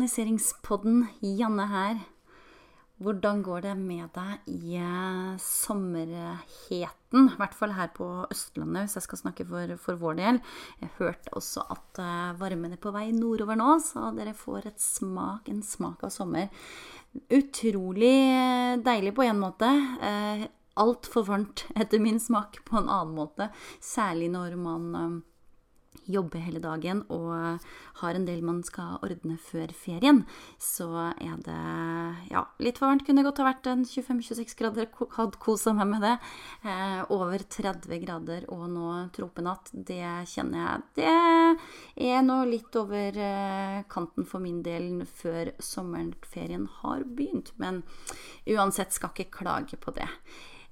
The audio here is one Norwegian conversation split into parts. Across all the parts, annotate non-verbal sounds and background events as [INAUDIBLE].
Organiseringspodden. Janne her. Hvordan går det med deg i eh, sommerheten? I hvert fall her på Østlandet, hvis jeg skal snakke for, for vår del. Jeg hørte også at uh, varmen er på vei nordover nå, så dere får smak, en smak av sommer. Utrolig eh, deilig på en måte. Altfor varmt etter min smak på en annen måte. Særlig når man jobber hele dagen og har en del man skal ordne før ferien, så er det ja, litt for varmt. Kunne godt ha vært en 25-26 grader. Hadde kosa meg med det. Eh, over 30 grader og nå tropenatt, det kjenner jeg Det er nå litt over eh, kanten for min del før sommerferien har begynt. Men uansett skal ikke klage på det.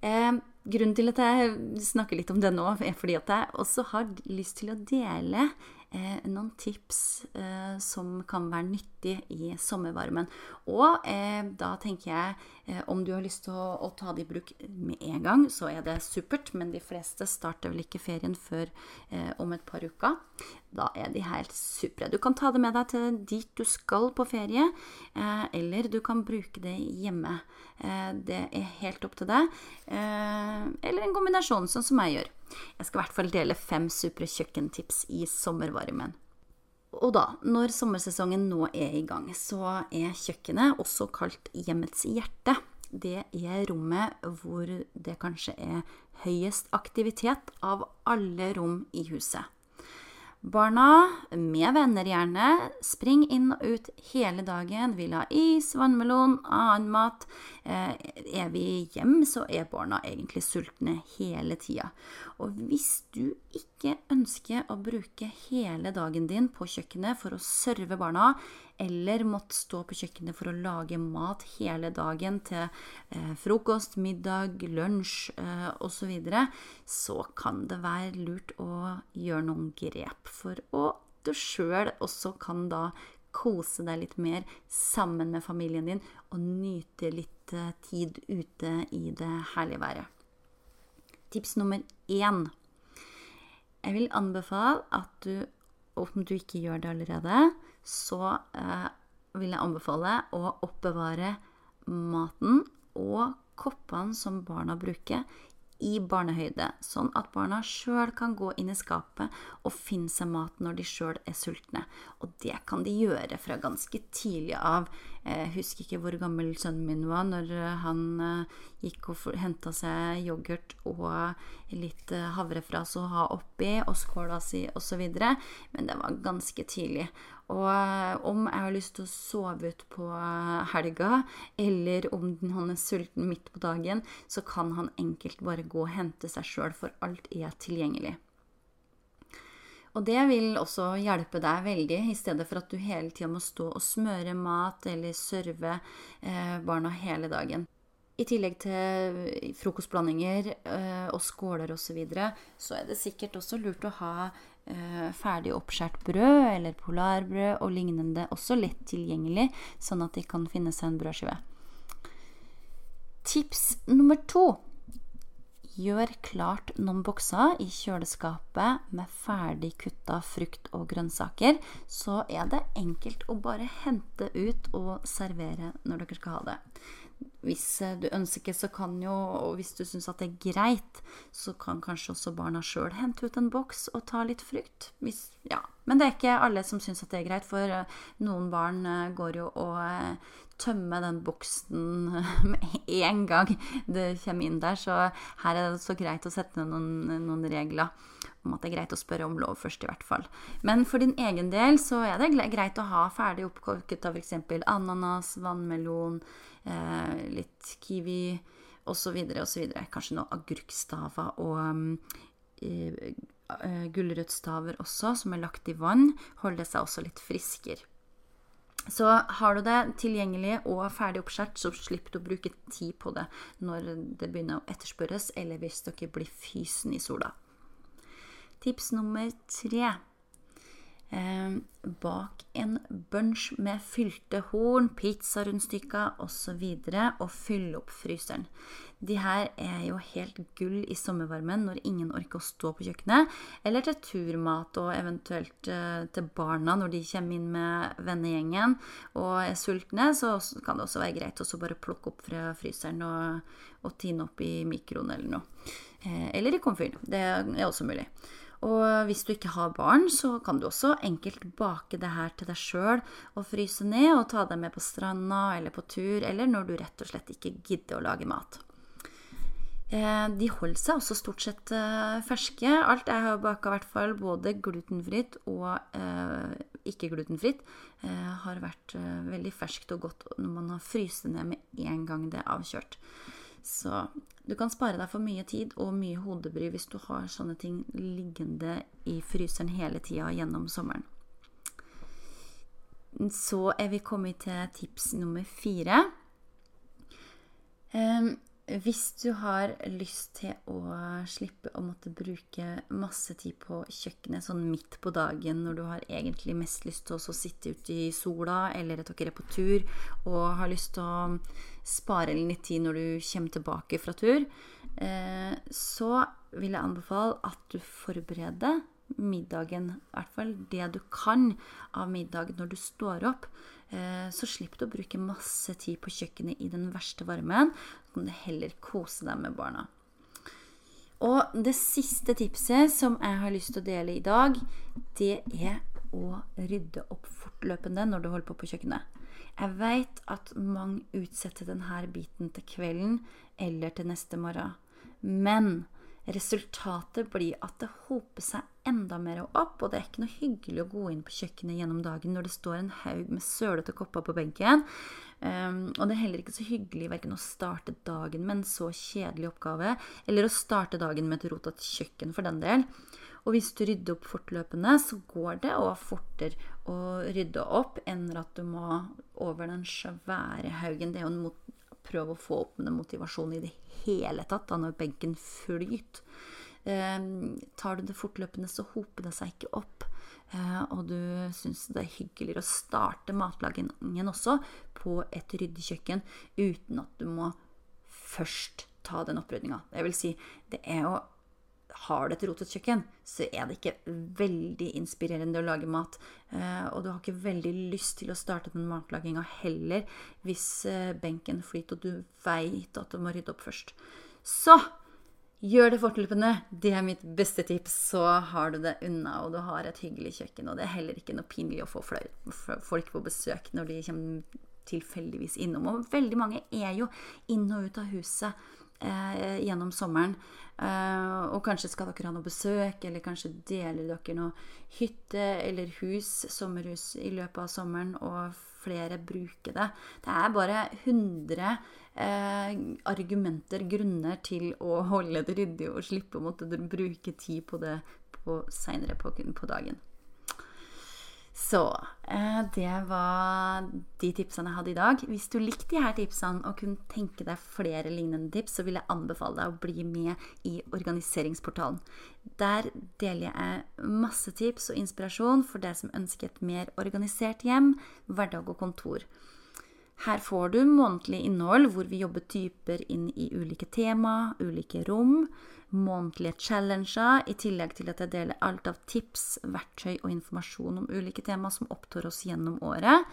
Eh, grunnen til at jeg snakker litt om det nå, er fordi at jeg også har lyst til å dele eh, noen tips eh, som kan være nyttig i sommervarmen. Og eh, da tenker jeg eh, om du har lyst til å, å, ta det i bruk med en gang, så er det supert. Men de fleste starter vel ikke ferien før eh, om et par uker. Da er de helt supre. Du kan ta det med deg til dit du skal på ferie, eh, eller du kan bruke det hjemme. det er helt opp til deg. Eller en kombinasjon, sånn som jeg gjør. Jeg skal i hvert fall dele fem supre kjøkkentips i sommervarmen. Og da, når sommersesongen nå er i gang, så er kjøkkenet også kalt hjemmets hjerte. Det er rommet hvor det kanskje er høyest aktivitet av alle rom i huset. Barna, med venner gjerne, spring inn og ut hele dagen, vil ha is, vannmelon, annen mat. Eh, er vi hjem, så er barna egentlig sultne hele tida. Og hvis du ikke ønske å bruke hele dagen din på kjøkkenet for å serve barna, eller måtte stå på kjøkkenet for å lage mat hele dagen til eh, frokost, middag, lunsj eh, osv., så, så kan det være lurt å gjøre noen grep for å du sjøl også kan da kose deg litt mer sammen med familien din og nyte litt eh, tid ute i det herlige været. Tips nummer én. Jeg vil anbefale at du, om du ikke gjør det allerede, så eh, vil jeg anbefale å oppbevare maten og koppene som barna bruker, i barnehøyde, sånn at barna sjøl kan gå inn i skapet og finne seg mat når de sjøl er sultne. Og det kan de gjøre fra ganske tidlig av. Jeg husker ikke hvor gammel sønnen min var når han eh, gikk og henta seg yoghurt og litt eh, havrefras å ha oppi, og skåla si osv. Men det var ganske tidlig. Og eh, om jeg har lyst til å sove ut på helga, eller om han er sulten midt på dagen, så kan han enkelt bare gå og hente seg sjøl, for alt er tilgjengelig. Og det vil også hjelpe deg veldig, i stedet for at du hele tida må stå og smøre mat eller serve eh, barna hele dagen. I tillegg til frokostblandinger eh, og skåler osv., så, videre, så er det sikkert også lurt å ha eh, ferdig oppskåret brød eller polarbrød og lignende også lett tilgjengelig, sånn at de kan finne seg en brødskive. Tips nummer to Gjør klart noen bokser i kjøleskapet med ferdig kutta frukt og grønnsaker. Så er det enkelt å bare hente ut og servere når dere skal ha det. Hvis eh, du ønsker, så kan jo, og hvis du syns at det er greit, så kan kanskje også barna sjøl hente ut en boks og ta litt frukt. Hvis, ja. Men det er ikke alle som syns at det er greit, for eh, noen barn eh, går jo og tømmer den boksen [LAUGHS] med en gang det kommer inn der. Så her er det så greit å sette noen, noen regler om at det er greit å spørre om lov først, i hvert fall. Men for din egen del så er det greit å ha ferdig oppkokket av f.eks. ananas, vannmelon, litt kiwi osv. osv. Kanskje noen agurkstaver og eh, eh, gulrøttstaver også, som er lagt i vann. Holder seg også litt friskere. Så har du det tilgjengelig og ferdig oppskåret, så slipper du å bruke tid på det når det begynner å etterspørres, eller hvis dere blir fysen i sola. Tips nummer tre. Eh, bak en bunch med fylte horn, pizzarundstykker osv. Og, og fylle opp fryseren. De her er jo helt gull i sommervarmen når ingen orker å stå på kjøkkenet. Eller til turmat og eventuelt eh, til barna når de kommer inn med vennegjengen og er sultne. Så kan det også være greit å bare plukke opp fra fryseren og, og tine opp i mikroen eller noe. Eh, eller i komfyren. Det er også mulig. Og hvis du ikke har barn, så kan du også enkelt bake det her til deg sjøl og fryse ned og ta det med på stranda eller på tur, eller når du rett og slett ikke gidder å lage mat. Eh, de holder seg også stort sett eh, ferske. Alt jeg har baka, i hvert fall både glutenfritt og eh, ikke glutenfritt, har vært veldig ferskt og godt når man har fryst det ned med en gang det er avkjørt. Så du kan spare deg for mye tid og mye hodebry hvis du har sånne ting liggende i fryseren hele tida gjennom sommeren. Så er vi kommet til tips nummer fire. Um, hvis du har lyst til å slippe å måtte bruke masse tid på kjøkkenet sånn midt på dagen når du har egentlig mest lyst til å sitte ute i sola eller at dere er på tur og har lyst til å spare litt tid når du kommer tilbake fra tur, eh, så vil jeg anbefale at du forbereder middagen, i hvert fall det du kan av middag når du står opp. Eh, så slipper du å bruke masse tid på kjøkkenet i den verste varmen. Så kan du heller kose deg med barna. Og det siste tipset som jeg har lyst til å dele i dag, det er å rydde opp fortløpende når du holder på på kjøkkenet. Jeg veit at mange utsetter denne biten til kvelden eller til neste morgen. Men Resultatet blir at det hoper seg enda mer opp, og det er ikke noe hyggelig å gå inn på kjøkkenet gjennom dagen når det står en haug med sølete kopper på benken. Um, og det er heller ikke så hyggelig verken å starte dagen med en så kjedelig oppgave, eller å starte dagen med et rotete kjøkken, for den del. Og hvis du rydder opp fortløpende, så går det òg fortere å rydde opp enn at du må over den svære haugen. Det er jo en mot prøve å få opp med motivasjon i det hele tatt da når benken flyter. Eh, tar du det fortløpende, så hoper det seg ikke opp. Eh, og du syns det er hyggeligere å starte matlagingen også på et ryddig kjøkken uten at du må først ta den opprydninga. Det vil si, det er jo har du et rotet kjøkken, så er det ikke veldig inspirerende å lage mat. Eh, og du har ikke veldig lyst til å starte den matlaginga heller hvis eh, benken flyter og du veit at du må rydde opp først. Så gjør det fortløpende. Det er mitt beste tips. Så har du det unna, og du har et hyggelig kjøkken. Og det er heller ikke noe pinlig å få folk på besøk når de kommer tilfeldigvis innom. Og veldig mange er jo inn og ut av huset eh, gjennom sommeren. Eh, og kanskje skal dere ha noe besøk, eller kanskje deler dere noe hytte eller hus, sommerhus, i løpet av sommeren, og flere bruker det. Det er bare 100 eh, argumenter, grunner, til å holde det ryddig og slippe å måtte bruke tid på det seinere på, på dagen. Så eh, det var de tipsene jeg hadde i dag. Hvis du likte de her tipsene og kunne tenke deg flere lignende tips, så vil jeg anbefale deg å bli med i Organiseringsportalen. Der deler jeg masse tips og inspirasjon for deg som ønsker et mer organisert hjem, hverdag og kontor. Her får du månedlig innhold hvor vi jobber typer inn i ulike tema, ulike rom månedlige challenger, i tillegg til at jeg deler alt av tips, verktøy og informasjon om ulike tema som opptar oss gjennom året.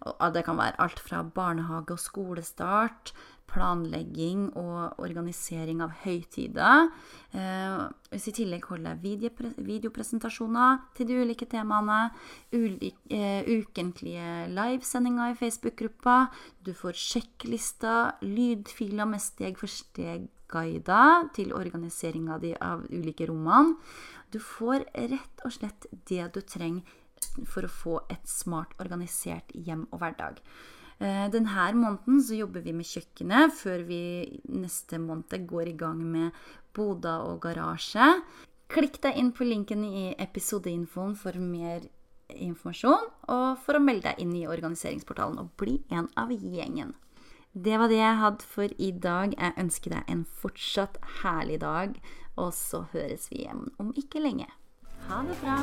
Det kan være alt fra barnehage og skolestart, planlegging og organisering av høytider. Eh, hvis i tillegg holder jeg videopresentasjoner til de ulike temaene, eh, ukentlige livesendinger i Facebook-gruppa, du får sjekklister, lydfiler med steg for steg guider til organiseringa av ulike rommene. Du får rett og slett det du trenger for å få et smart organisert hjem og hverdag. Eh, denne måneden så jobber vi med kjøkkenet, før vi neste måned går i gang med boda og garasje. Klikk deg inn på linken i episodeinfoen for mer informasjon, og for å melde deg inn i organiseringsportalen og bli en av gjengen. Det var det jeg hadde for i dag. Jeg ønsker deg en fortsatt herlig dag, og så høres vi igjen om ikke lenge. Ha det bra.